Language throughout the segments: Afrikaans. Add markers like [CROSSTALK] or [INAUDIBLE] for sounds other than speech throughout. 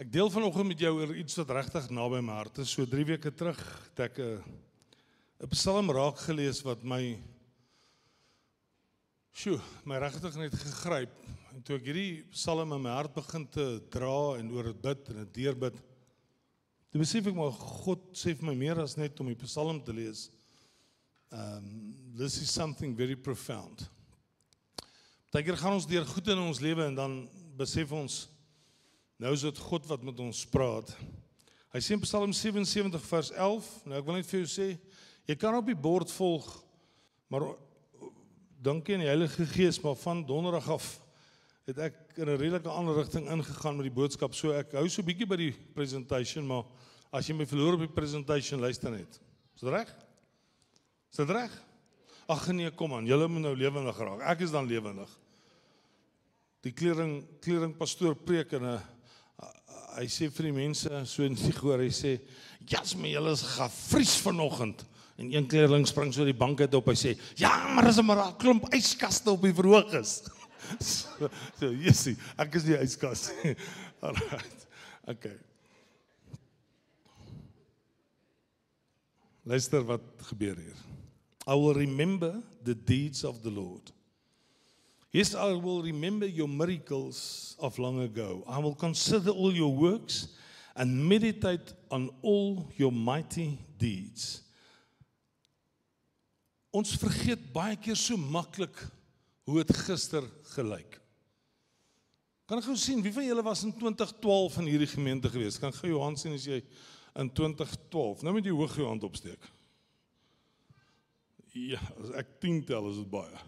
Ek deel vanoggend met jou oor iets wat regtig naby my hart is. So 3 weke terug het ek 'n 'n Psalm raak gelees wat my Sjoe, my regtig net gegryp. En toe ek hierdie Psalm in my hart begin te dra en oor dit bid en dit deurbid, toe besef ek maar God sê vir my meer as net om die Psalm te lees. Um this is something very profound. Partykeer gaan ons deur goed in ons lewe en dan besef ons nou is dit God wat met ons praat. Hy sê in Psalm 77 vers 11, nou ek wil net vir jou sê, jy kan op die bord volg, maar dankie aan die Heilige Gees, maar van donderdag af het ek in 'n redelike ander rigting ingegaan met die boodskap. So ek hou so bietjie by die presentation, maar as jy my verloor op die presentation, luister net. Is dit reg? Is dit reg? Ag nee, kom aan, julle moet nou lewendig raak. Ek is dan lewendig. Die klering klering pastoor preek en 'n hy sê vir die mense so in die gehoor, hy sê, "Jasme, julle is gevries vanoggend." En een kleerling spring so die bank uit op. Hy sê: "Ja, maar as 'n maar 'n klomp yskaste op die verhoog is." [LAUGHS] so, so Jessie, ek is die yskas. [LAUGHS] Alright. Okay. Luister wat gebeur hier. I will remember the deeds of the Lord. Yes, I will remember your miracles of long ago. I will consider all your works and meditate on all your mighty deeds. Ons vergeet baie keer so maklik hoe dit gister gelyk. Kan ek gou sien wie van julle was in 2012 in hierdie gemeente gewees? Kan gou jou hand sien as jy in 2012. Nou met jy hoog jou hand opsteek. Ja, as ek 10 tel is dit baie.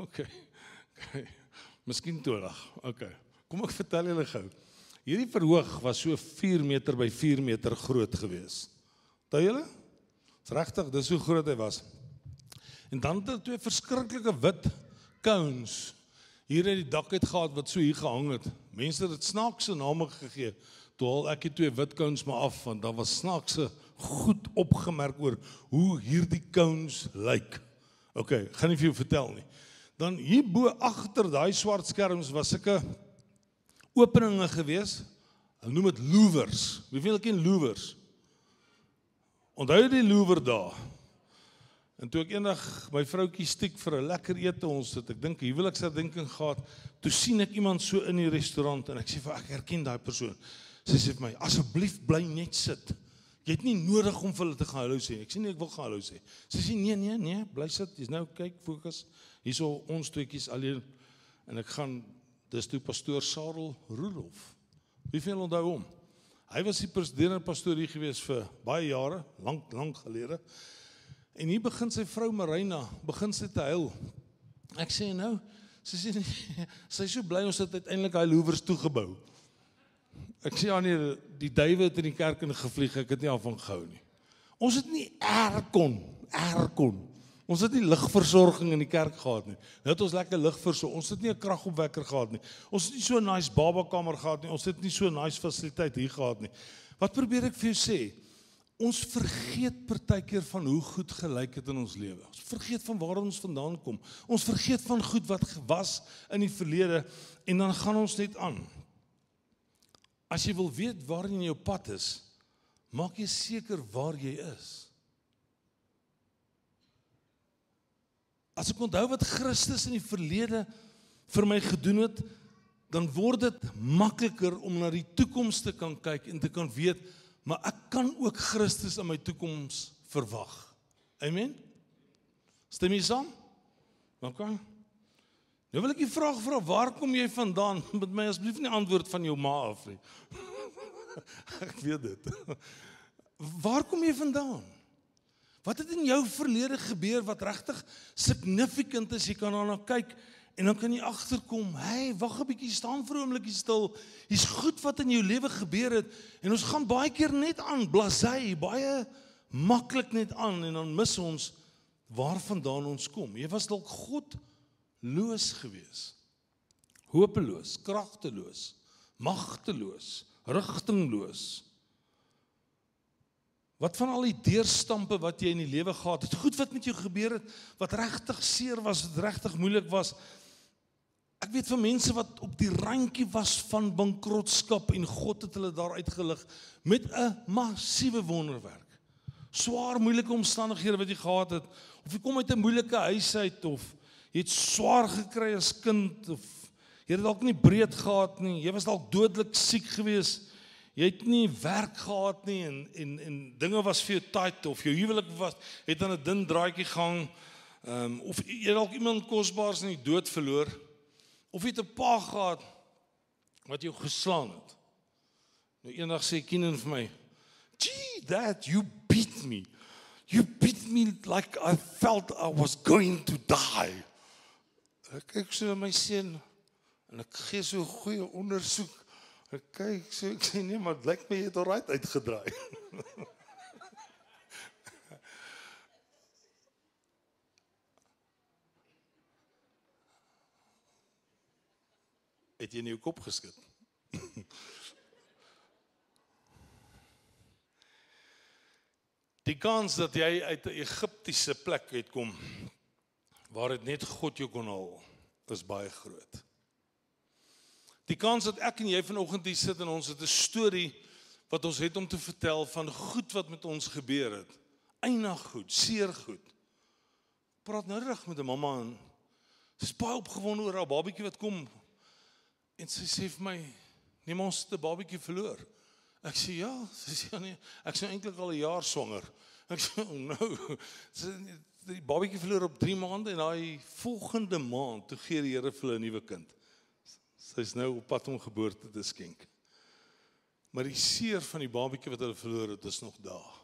OK. [LAUGHS] OK. Miskien 20. OK. Kom ek vertel julle gou. Hierdie verhoog was so 4 meter by 4 meter groot gewees. Onthou julle? Dis regtig, dis hoe groot hy was. En dan het hulle twee verskriklike wit cones hier uit die dak uit gehad wat so hier gehang het. Mense het dit snaakse name gegee. Toe al ek die twee wit cones maar af want daar was snaakse goed opgemerk oor hoe hierdie cones lyk. OK, gaan nie vir jou vertel nie. Dan hier bo agter daai swart skerms was sulke openinge gewees. Hulle noem dit louvers. Wie weet al ken louvers? Onthou die louver daar? En toe ek eendag my vroutjie stiek vir 'n lekker ete ons het, ek dink huweliksherdenking gehad, toe sien ek iemand so in die restaurant en ek sê vir ek herken daai persoon. Sy sê vir my, "Asseblief bly net sit. Jy het nie nodig om vir hulle te gaan hallo sê." Ek sê nee, ek wil gaan hallo sê. Sy sê nee, nee, nee, bly sit. Jy's nou kyk, fokus. Hierso ons tweeetjies alleen en ek gaan dis toe pastoor Sarel Rudolf. Wie veel onthou hom? Hy was die president pastoor hier gewees vir baie jare, lank lank gelede. En hier begin sy vrou Marina, begin sy te huil. Ek sê nou, sy sê [LAUGHS] sy is so bly ons het uiteindelik daai louvers toegebou. Ek sê aan nee, die duwe het in die kerk in gevlieg, ek het nie af van gehou nie. Ons het nie aircon, aircon. Ons het nie ligversorging in die kerk gehad nie. Nou het ons lekker ligversorg. Ons het nie 'n kragopwekker gehad nie. Ons het nie so 'n nice babakamer gehad nie. Ons het nie so 'n nice fasiliteit hier gehad nie. Wat probeer ek vir jou sê? Ons vergeet partykeer van hoe goed gelyk het in ons lewe. Ons vergeet van waar ons vandaan kom. Ons vergeet van goed wat was in die verlede en dan gaan ons net aan. As jy wil weet waar jy in jou pad is, maak jy seker waar jy is. As ek onthou wat Christus in die verlede vir my gedoen het, dan word dit makliker om na die toekoms te kan kyk en te kan weet maar ek kan ook Christus in my toekoms verwag. Amen. Stem jy saam? OK. Nou wil ek 'n vraag vra, waar kom jy vandaan? [LAUGHS] Met my asseblief nie antwoord van jou ma af nie. [LAUGHS] ek weet dit. [LAUGHS] Waar kom jy vandaan? Wat het in jou verlede gebeur wat regtig significant is? Jy kan daarna kyk En dan kan jy agterkom, hey, wag 'n bietjie, staan vir 'n oombliekie stil. Hier's goed wat in jou lewe gebeur het en ons gaan baie keer net aan blasey, baie maklik net aan en dan mis ons waarvandaan ons kom. Jy was dalk godloos geweest. Hopeloos, kragteloos, magteloos, rigtingloos. Wat van al die deurstampe wat jy in die lewe gehad het, goed wat met jou gebeur het, wat regtig seer was, wat regtig moeilik was, Ek weet van mense wat op die randjie was van bankrotskap en God het hulle daar uitgelig met 'n massiewe wonderwerk. Swaar moeilike omstandighede wat jy gehad het of jy kom uit 'n moeilike huis uit of jy het swaar gekry as kind of jy het dalk nie breed gehad nie, jy was dalk dodelik siek geweest. Jy het nie werk gehad nie en en en dinge was vir jou tight of jou huwelik was het aan 'n dun draadjie gehang. Ehm um, of jy dalk iemand kosbaars in die dood verloor of jy het 'n pa gehad wat jou geslaan het. Nou eendag sê Keenan vir my, "Gee, that you beat me. You beat me like I felt I was going to die." Ek kyk so na my seun en ek gee so 'n goeie ondersoek. Ek kyk so ek sê nee, maar dit lyk my jy het alright uitgedraai. [LAUGHS] het jy in jou kop geskit? [LAUGHS] Die kans dat jy uit 'n Egiptiese plek uitkom waar dit net God jou kon haal, is baie groot. Die kans dat ek en jy vanoggend hier sit en ons het 'n storie wat ons het om te vertel van goed wat met ons gebeur het. Einig goed, seer goed. Praat nou reg met 'n mamma en sy's baie opgewonde oor haar babatjie wat kom. En sy sê vir my, "Nee, ons 'n babatjie verloor." Ek sê, "Ja." Sy sê, ja, "Nee, ek is nou eintlik al 'n jaar swanger." Ek sê, "Oh no." Sy die babatjie verloor op 3 maande en daai volgende maand toe gee die Here vir hulle 'n nuwe kind. Sy's nou op pad om geboorte te skenk. Maar die seer van die babatjie wat hulle verloor het, is nog daar.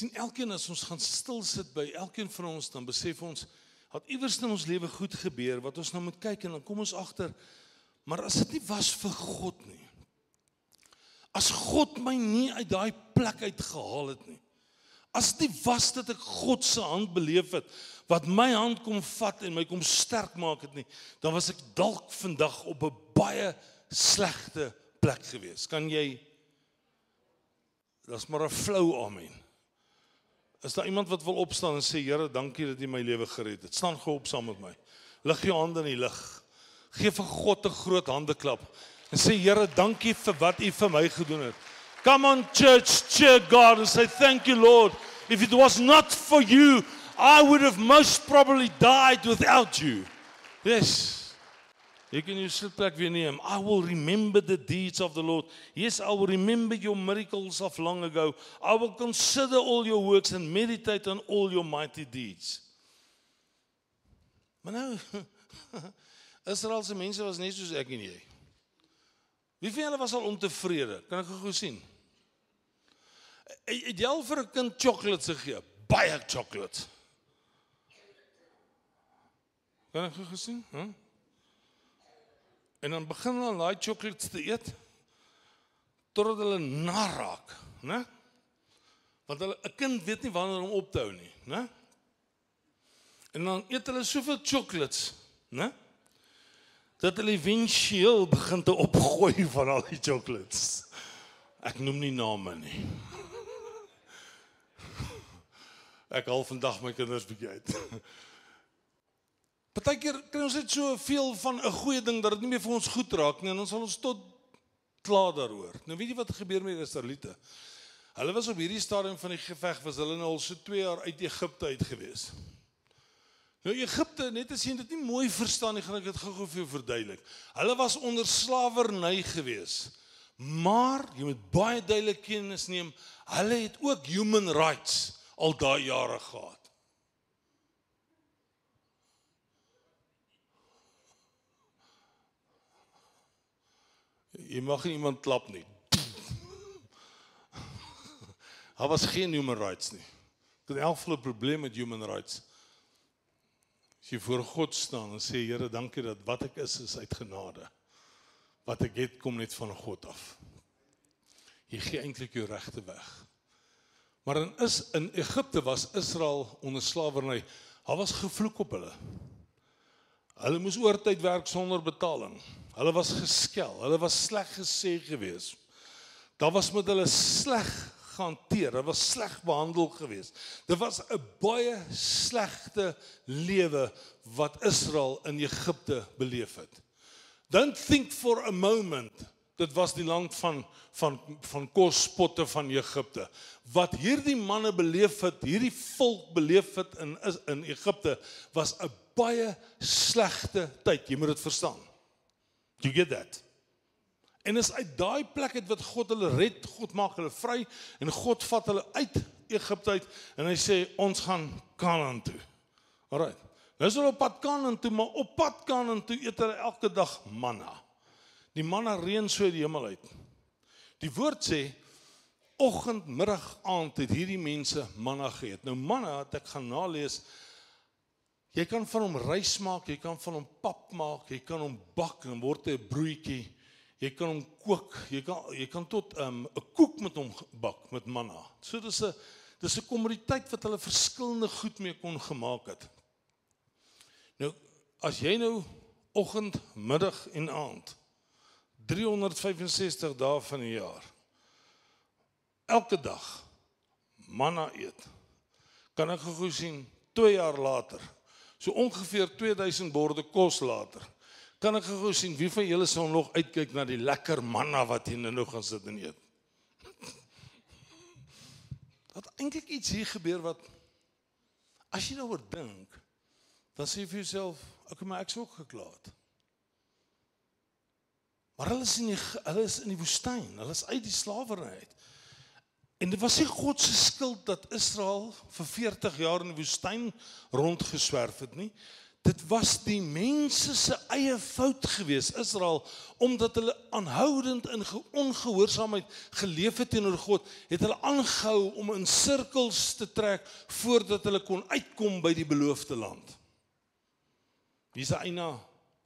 In elkeen as ons gaan stil sit by elkeen van ons dan besef ons dat iewers in ons lewe goed gebeur wat ons nou moet kyk en dan kom ons agter maar as dit nie was vir God nie. As God my nie uit daai plek uit gehaal het nie. As dit was dat ek God se hand beleef het wat my hand kom vat en my kom sterk maak het nie, dan was ek dalk vandag op 'n baie slegte plek gewees. Kan jy Dis maar 'n flou amen. Is daar iemand wat wil opstaan en sê Here, dankie dat U my lewe gered het. Staan gou op saam met my. Lig jou hande in die lug. Geef vir God 'n groot handeklap en sê Here, dankie vir wat U vir my gedoen het. Come on, church, cheer God and say, Thank you, Lord. If it was not for you, I would have most probably died without you. Yes. You can use sitplek weer neem. I will remember the deeds of the Lord. Yes, I will remember your miracles of long ago. I will consider all your works and meditate on all your mighty deeds. Maar nou [LAUGHS] Israel se mense was net soos ek en jy. Wie van julle was al ontevrede? Kan ek gou sien? Het jy al vir 'n kind chocolates gegee? Baie chocolates. Kan ek gou sien? Hæ? En dan begin hulle daai chocolates te eet totdat hulle na raak, né? Want hulle 'n kind weet nie wanneer om op te hou nie, né? En dan eet hulle soveel chocolates, né? Dat hulle éventueel begin te opgooi van al die chocolates. Ek noem nie name nie. Ek al vandag my kinders bietjie uit. [LAUGHS] Partykeer kry ons net so veel van 'n goeie ding dat dit nie meer vir ons goed raak nie en ons sal ons tot klaar daaroor. Nou weet jy wat gebeur met die Israeliete? Hulle was op hierdie stadium van die geveg was hulle nou al so 2 jaar uit Egipte uit gewees. Nou Egipte, net as jy dit nie mooi verstaan nie, gaan ek dit gou-gou vir jou verduidelik. Hulle was onder slawerny gewees. Maar jy moet baie duidelik kennis neem, hulle het ook human rights al daai jare gehad. Jy mag nie iemand klap nie. [LAUGHS] Daar was geen human rights nie. Dit elk volle probleem met human rights. As jy voor God staan en sê Here, dankie dat wat ek is is uit genade. Wat ek het kom net van God af. Jy gee eintlik jou regte weg. Maar in is in Egipte was Israel onder slawerny. Daar was gevloek op hulle. Hulle moes oortyd werk sonder betaling. Hulle was geskel. Hulle was sleg gesê gewees. Daar was met hulle sleg gehanteer. Hulle was sleg behandel geweest. Dit was 'n baie slegte lewe wat Israel in Egipte beleef het. Don't think for a moment dit was die land van van van kospotte van Egipte. Wat hierdie manne beleef het, hierdie volk beleef het in in Egipte was 'n baie slegte tyd. Jy moet dit verstaan. You get that? En is uit daai plek uit wat God hulle red, God maak hulle vry en God vat hulle uit Egipte uit en hy sê ons gaan Kanaan toe. Alraai. Nou is hulle op pad Kanaan toe, maar op pad Kanaan toe eet hulle elke dag manna. Die manna reën so uit die hemel uit. Die woord sê oggend, middag, aand het hierdie mense manna geëet. Nou manna het ek gaan nalees. Jy kan van hom rys maak, jy kan van hom pap maak, jy kan hom bak en word 'n broodjie. Jy kan hom kook. Jy kan jy kan tot 'n um, koek met hom bak met manna. So dis 'n dis 'n kommoditeit wat hulle verskillende goed mee kon gemaak het. Nou as jy nou oggend, middag en aand 365 dae van die jaar elke dag manna eet. Kan ek gou sien 2 jaar later, so ongeveer 2000 borde kos later, Kan ek gou sien wie van julle sal nog uitkyk na die lekker manna wat hier nou gaan sit en eet? Dat eintlik iets hier gebeur wat as jy daaroor dink, dan sê jy vir jouself, ek maar ek sou ook geklaat. Maar hulle is in die hulle is in die woestyn, hulle is uit die slawerny uit. En dit was nie God se skuld dat Israel vir 40 jaar in die woestyn rondgeswerf het nie. Dit was die mense se eie fout gewees Israel omdat hulle aanhoudend in ongehoorsaamheid geleef het teenoor God het hulle aangehou om in sirkels te trek voordat hulle kon uitkom by die beloofde land. Dis 'n eina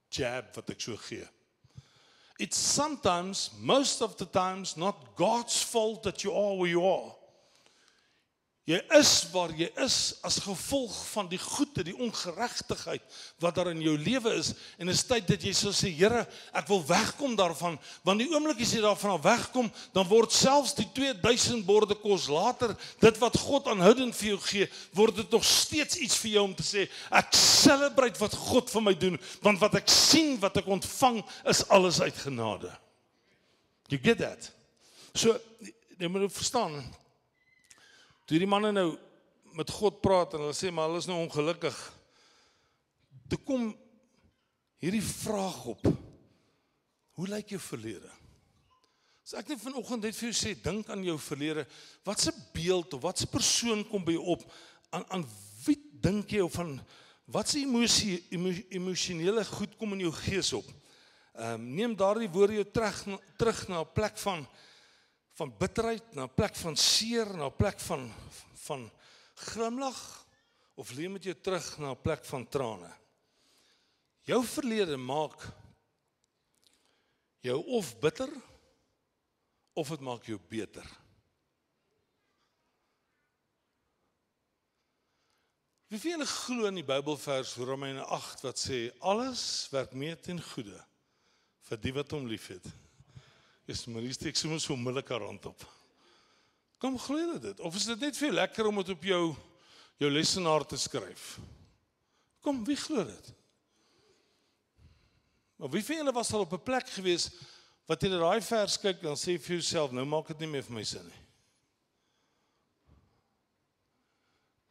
jab wat ek so gee. It's sometimes most of the times not God's fault that you are where you are. Jy is waar jy is as gevolg van die goede, die ongeregtigheid wat daar in jou lewe is en is tyd dat jy sê so Here, ek wil wegkom daarvan, want die oomblik as jy daarvan wegkom, dan word selfs die 2000 borde kos later, dit wat God aanhoudend vir jou gee, word dit nog steeds iets vir jou om te sê, ek celebrate wat God vir my doen, want wat ek sien, wat ek ontvang, is alles uit genade. You get that? So, jy moet verstaan, Toe die manne nou met God praat en hulle sê maar hulle is nou ongelukkig. Toe kom hierdie vraag op. Hoe lyk jou verlede? As ek net vanoggend net vir jou sê dink aan jou verlede, watse beeld of watse persoon kom by jou op? Aan aan wie dink jy of van watse emosie emosionele goed kom in jou gees op? Ehm um, neem daardie woorde jou terug terug na 'n plek van van bitterheid na 'n plek van seer na 'n plek van van glimlag of leef met jou terug na 'n plek van trane. Jou verlede maak jou of bitter of dit maak jou beter. Wie vir julle glo in die Bybelvers Romeine 8 wat sê alles werk mee ten goeie vir die wat hom liefhet. Is Marie steek sommer so onmiddellik haar hand op. Kom glo jy dit? Of is dit net vir lekker om dit op jou jou lesenaar te skryf? Kom, wie glo dit? Maar wie van julle was al op 'n plek gewees wat jy daai vers kyk en sê vir jouself, nou maak dit nie meer vir my sin nie.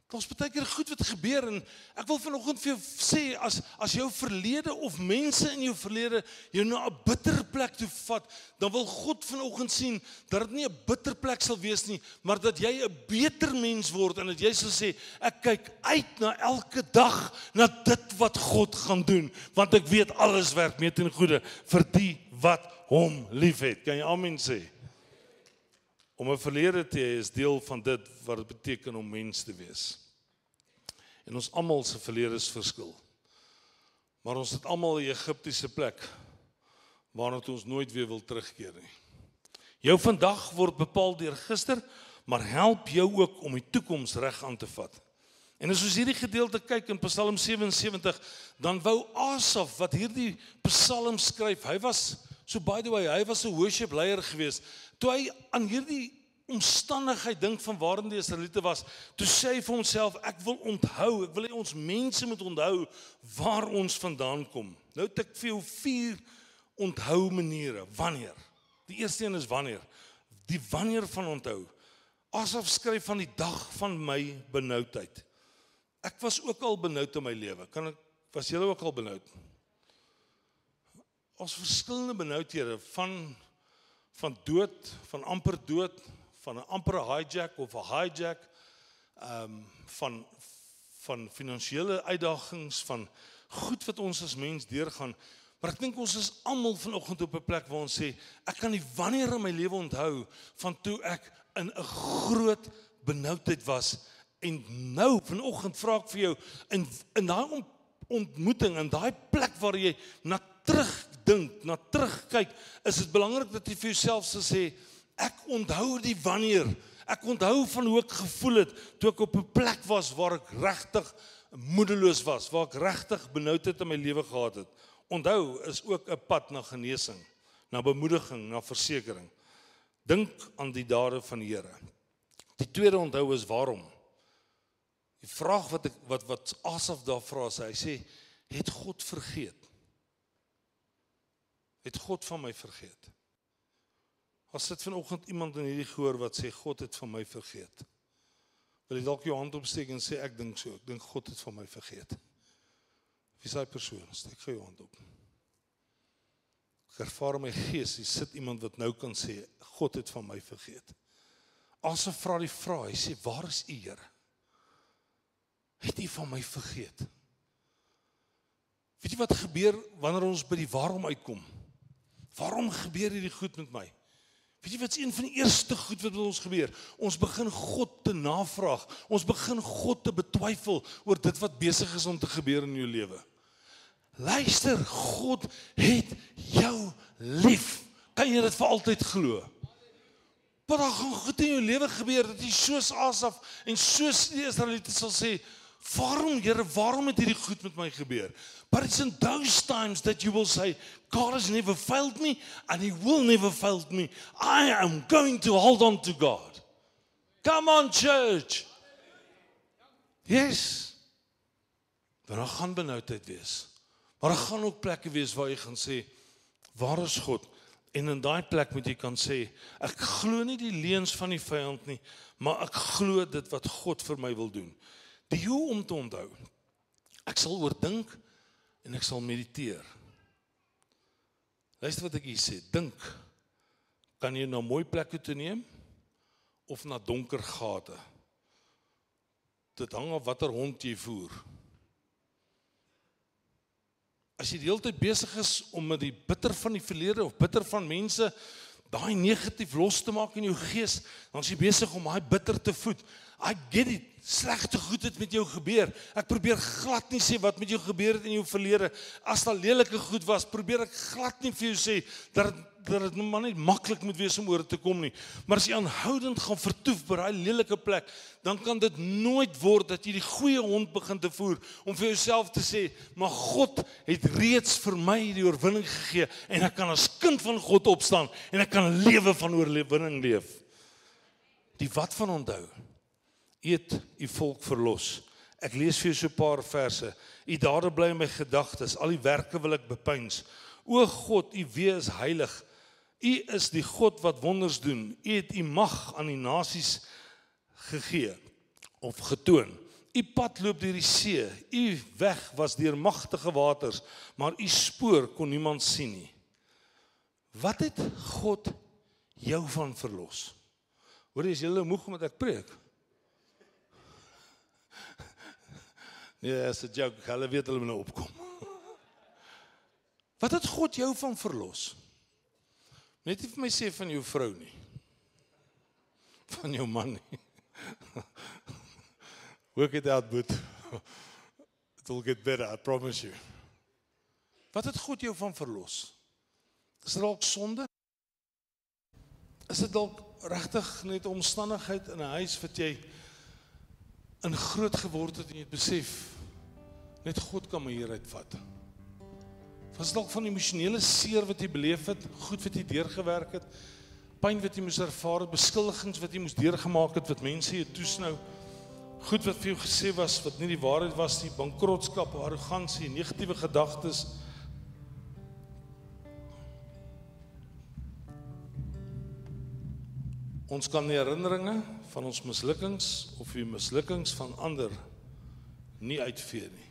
Daar's baie keer goed wat gebeur en ek wil vanoggend vir jou sê as as jou verlede of mense in jou verlede jou na 'n bitter plek toe vat, dan wil God vanoggend sien dat dit nie 'n bitter plek sal wees nie, maar dat jy 'n beter mens word en dat jy sal sê ek kyk uit na elke dag na dit wat God gaan doen, want ek weet alles werk mee ten goeie vir die wat hom liefhet. Kan jy amen sê? Om 'n verlede te hê is deel van dit wat dit beteken om mens te wees. En ons almal se verlede is verskil. Maar ons het almal 'n Egiptiese plek waarna ons nooit weer wil terugkeer nie. Jou vandag word bepaal deur gister, maar help jou ook om die toekoms reg aan te vat. En as ons hierdie gedeelte kyk in Psalm 77, dan wou Asaf wat hierdie Psalm skryf, hy was so by the way, hy was 'n worship leier geweest toe hy aan hierdie omstandigheid dink van waarin die Israeliete was, toe sê hy vir homself, ek wil onthou, ek wil hê ons mense moet onthou waar ons vandaan kom. Nou het ek vir jou vier onthou maniere. Wanneer? Die eerste een is wanneer. Die wanneer van onthou. Asof skryf van die dag van my benoudheid. Ek was ook al benoud in my lewe. Kan ek was julle ook al benoud? Ons verskillende benoudhede van van dood, van amper dood, van 'n amper hijack of 'n hijack ehm um, van van finansiële uitdagings, van goed wat ons as mens deurgaan. Maar ek dink ons is almal vanoggend op 'n plek waar ons sê ek kan nie wanneer in my lewe onthou van toe ek in 'n groot benoudheid was en nou vanoggend vra ek vir jou in in daai ontmoeting in daai plek waar jy na terugdink, na terugkyk, is dit belangrik dat jy vir jouself sê ek onthou die wanneer ek onthou van hoe ek gevoel het toe ek op 'n plek was waar ek regtig moedeloos was, waar ek regtig benoudheid in my lewe gehad het. Onthou is ook 'n pad na genesing, na bemoediging, na versekering. Dink aan die dade van die Here. Die tweede onthou is waarom? Die vraag wat ek wat wat Asaf daar vra sê, hy sê, het God vergeet? Het God van my vergeet? As dit vanoggend iemand in hierdie gehoor wat sê God het van my vergeet. Wil jy dalk jou hand opsteek en sê ek dink so, ek dink God het van my vergeet. Wie sê persoon, steek gou jou hand op. Ek ervaar my gees, hier sit iemand wat nou kan sê God het van my vergeet. Asof vra die vraag, hy sê waar is u Here? Het u van my vergeet? Weet jy wat gebeur wanneer ons by die waarom uitkom? Waarom gebeur hierdie goed met my? Weet jy wat's een van die eerste goed wat met ons gebeur? Ons begin God te navraag. Ons begin God te betwyfel oor dit wat besig is om te gebeur in jou lewe. Luister, God het jou lief. Kan jy dit vir altyd glo? Maar daar gaan goed in jou lewe gebeur dat jy soos Asaf en soos die Israeliete sal sê, "Waarom, Here, waarom het hierdie goed met my gebeur?" But it's in those times that you will say, God has never failed me and he will never fail me. I am going to hold on to God. Come on church. Yes. Daar gaan benoudheid wees. Maar daar gaan ook plekke wees waar jy gaan sê, waar is God? En in daai plek moet jy kan sê, ek glo nie die leuns van die vyand nie, maar ek glo dit wat God vir my wil doen. Die hoe om te onthou. Ek sal oordink en ek sal mediteer. Luister wat ek hier sê. Dink. Kan jy na mooi plekke toe neem of na donker gate? Dit hang af watter hond jy voer. As jy die hele tyd besig is om met die bitter van die verlede of bitter van mense daai negatief los te maak in jou gees, dan is jy besig om daai bitter te voed. I get it. Slegte goed het met jou gebeur. Ek probeer glad nie sê wat met jou gebeur het in jou verlede. As daar lelike goed was, probeer ek glad nie vir jou sê dat dat dit maar net maklik moet wees om oor te kom nie. Maar as jy aanhoudend gaan vertoef by daai lelike plek, dan kan dit nooit word dat jy die goeie hond begin te voer om vir jouself te sê, "Maar God het reeds vir my die oorwinning gegee en ek kan as kind van God opstaan en ek kan 'n lewe van oorwinning leef." Die wat van onthou? eet u volk verlos. Ek lees vir julle so 'n paar verse. U dade bly in my gedagtes, al die werke wil ek bepeins. O God, u wie is heilig. U is die God wat wonders doen. U het u mag aan die nasies gegee of getoon. U pad loop deur die see. U weg was deur magtige waters, maar u spoor kon niemand sien nie. Wat het God jou van verlos? Hoor jy is jy moeg omdat ek preek? [LAUGHS] Nee, as 'n joke, hulle weet hulle moet nou opkom. [LAUGHS] Wat het God jou van verlos? Net nie vir my sê van jou vrou nie. Van jou man nie. Work it out, but it will get better, I promise you. Wat het God jou van verlos? Is dit dalk sonde? Is dit dalk regtig net omstandigheid in 'n huis wat jy in groot geword het en jy het besef net God kan my hier uitvat. Was dalk van emosionele seer wat jy beleef het, goed wat jy deurgewerk het. Pyn wat jy moes ervaar, beskuldigings wat jy moes deurgemaak het wat mense jou toesnou. Goed wat vir jou gesê was wat nie die waarheid was nie, bankrotskap, arrogansie, negatiewe gedagtes. Ons kan die herinneringe van ons mislukkings of die mislukkings van ander nie uitvee nie.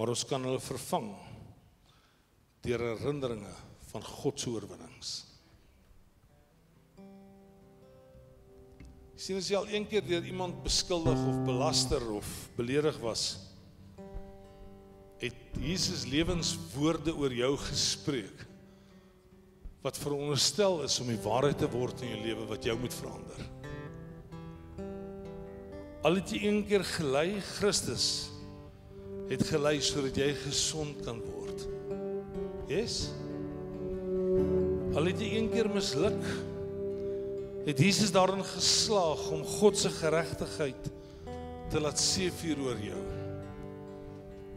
Maar ons kan hulle vervang deur herinneringe van God se oorwinnings. Sien as jy al een keer deur iemand beskuldig of belaster of beledig was, het Jesus lewenswoorde oor jou gespreek wat veronderstel is om die waarheid te word in jou lewe wat jou moet verander. Al het jy een keer gelei, Christus het gelei sodat jy gesond kan word. Yes? Al het jy een keer misluk, het Jesus daarin geslaag om God se geregtigheid te laat seëvier oor jou.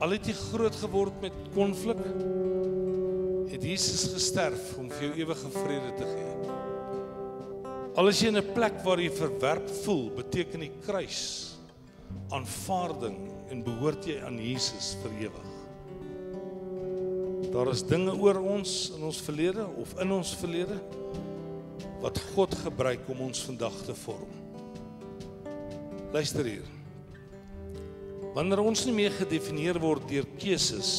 Al het jy groot geword met konflik, het Jesus gesterf om vir jou ewige vrede te gee. Al is jy in 'n plek waar jy verwerp voel, beteken die kruis aanvaarding en behoort jy aan Jesus vir ewig. Daar is dinge oor ons in ons verlede of in ons verlede wat God gebruik om ons vandag te vorm. Luister hier. Wanneer ons nie meer gedefinieer word deur keuses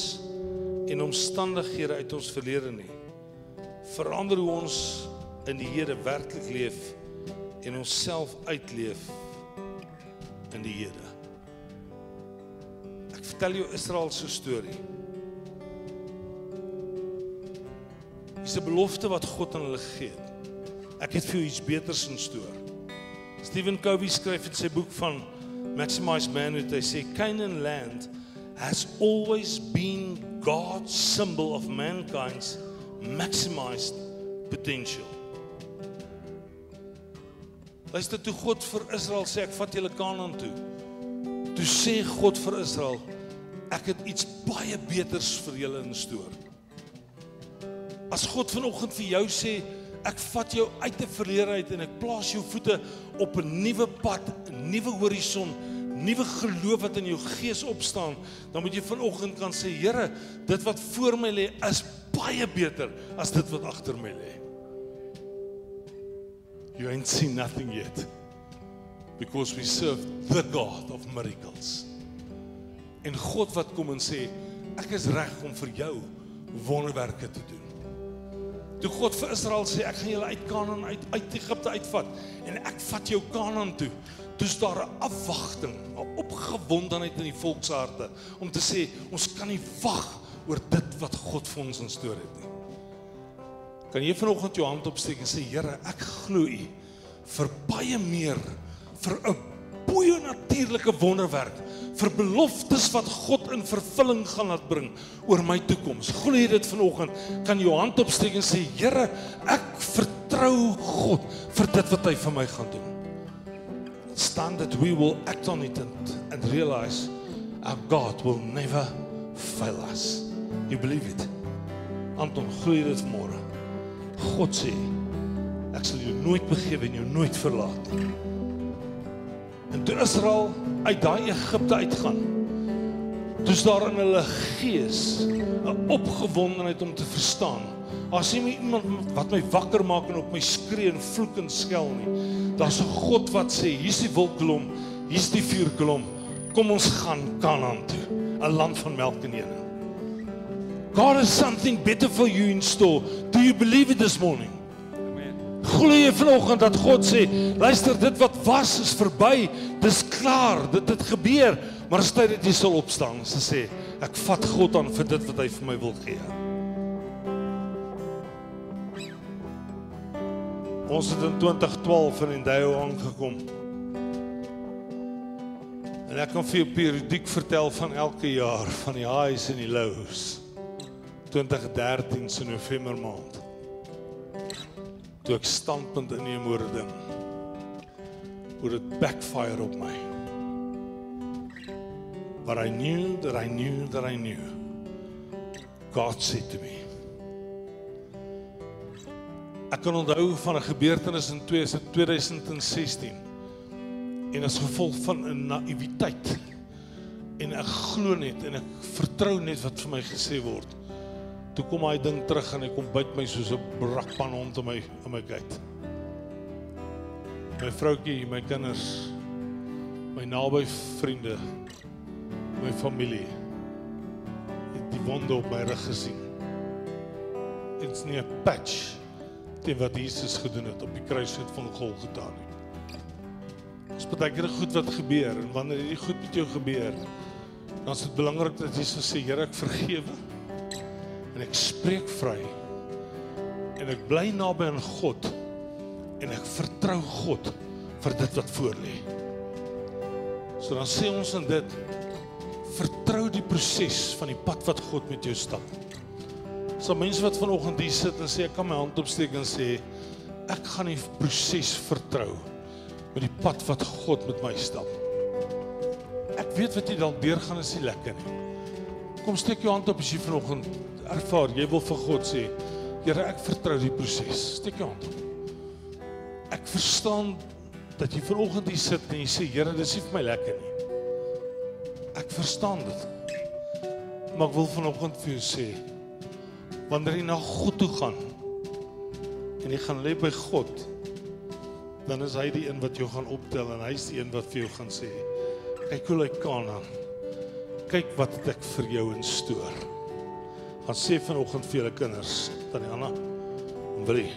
en omstandighede uit ons verlede nie, verander hoe ons in die Here werklik leef en onsself uitleef in die Here. Ek vertel jou Israel se storie. Dis 'n belofte wat God aan hulle gegee het. Ek het vir jou iets beters in stoor. Stephen Covey skryf in sy boek van Maximize Manhood, hy sê Canaan land has always been God's symbol of mankind's maximized potential. Luister toe God vir Israel sê ek vat julle Kanaan toe. Toe sê God vir Israel ek het iets baie beters vir julle in stoor. As God vanoggend vir jou sê ek vat jou uit 'n verlede uit en ek plaas jou voete op 'n nuwe pad, 'n nuwe horison, nuwe geloof wat in jou gees opstaan, dan moet jy vanoggend kan sê Here, dit wat voor my lê is baie beter as dit wat agter my lê. You ain't seen nothing yet. Because we serve the God of miracles. En God wat kom en sê, ek is reg om vir jou wonderwerke te doen. Toe God vir Israel sê, ek gaan julle uit Kanaan uit uit Egipte uitvat en ek vat jou Kanaan toe. Toe's daar 'n afwagting, 'n opgewondenheid in die volksharte om te sê, ons kan nie wag oor dit wat God vir ons instoor het nie. Kan jy vanoggend jou hand opsteek en sê Here, ek glo U vir baie meer vir 'n boeie natuurlike wonderwerk vir beloftes wat God in vervulling gaan laat bring oor my toekoms. Glo jy dit vanoggend? Kan jou hand opsteek en sê Here, ek vertrou God vir dit wat hy vir my gaan doen. Stand that we will act on it and, and realize our God will never fail us. You believe it? Anton, glo jy dit môre? God sê ek sal jou nooit begewe en jou nooit verlaat nie. En toe Israel uit daai Egipte uitgaan, toe's daar in hulle gees 'n opgewondenheid om te verstaan. As nie iemand wat my wakker maak en op my skree en vloek en skel nie. Daar's 'n God wat sê, hier's die wolkkolom, hier's die vuurkolom. Kom ons gaan Kanaan toe, 'n land van melk en honing. God has something better for you in store. Do you believe it this morning? Glo jy vanoggend dat God sê, luister, dit wat was is verby. Dis klaar, dit het gebeur, maar is tyd dat jy sal opstaan en sê, ek vat God aan vir dit wat hy vir my wil gee. Ons het in 2012 in Endayo aangekom. En ek kan vir jou periodiek vertel van elke jaar van die highs en die lows. 2013 se November maand. Toe ek standpunt inneem oor 'n ding. Hoe dit backfire op my. But I knew that I knew that I knew. God said to me. Ek kan onthou van 'n gebeurtenis in 2016 en as gevolg van 'n naïwiteit en ek glo net en ek vertrou net wat vir my gesê word. Toe kom hy ding terug en hy kom byt my soos 'n brakpan om te my in my gate. My vroutjie, my kinders, my naby vriende, my familie het die wonde op my rug gesien. Dit's nie 'n patch teen wat Jesus gedoen het op die kruisvoet van Golgotha nie. Ons baie keer goed wat gebeur en wanneer hierdie goed met jou gebeur, dan is dit belangrik dat jy sê Here ek vergewe en ek spreek vry en ek bly naby aan God en ek vertrou God vir dit wat voor lê. So dan sê ons in dit vertrou die proses van die pad wat God met jou stap. So mense wat vanoggend hier sit en sê ek kan my hand opsteek en sê ek gaan die proses vertrou met die pad wat God met my stap. Ek weet wat jy dalk deurgaan is nie lekker nie. Kom steek jou hand op as jy vanoggend ervaar jy wil vir God sê Here ek vertrou die proses. Steek jou hand op. Ek verstaan dat jy vanoggend hier sit en jy sê Here dis nie vir my lekker nie. Ek verstaan dit. Maar ek wil vanoggend vir jou sê wanneer jy na God toe gaan en jy gaan lê by God dan is hy die een wat jou gaan optel en hy's die een wat vir jou gaan sê kyk hoe lyk Kanaan kyk wat het ek vir jou instoor gaan sê vanoggend vir julle kinders tannie Anna en wil jy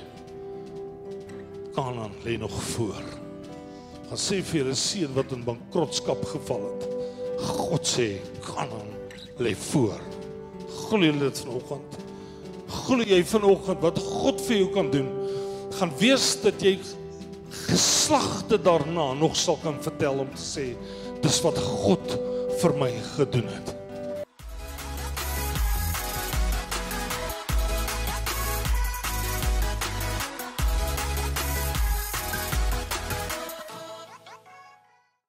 Kanaan lê nog voor. Gaan sê vir julle seun wat in bankrotskap geval het. God sê Kanaan lê voor. Glo jy dit vanoggend? Glo jy vanoggend wat God vir jou kan doen, gaan wees dat jy geslagte daarna nog sal kan vertel om te sê dis wat God vir my gedoen het.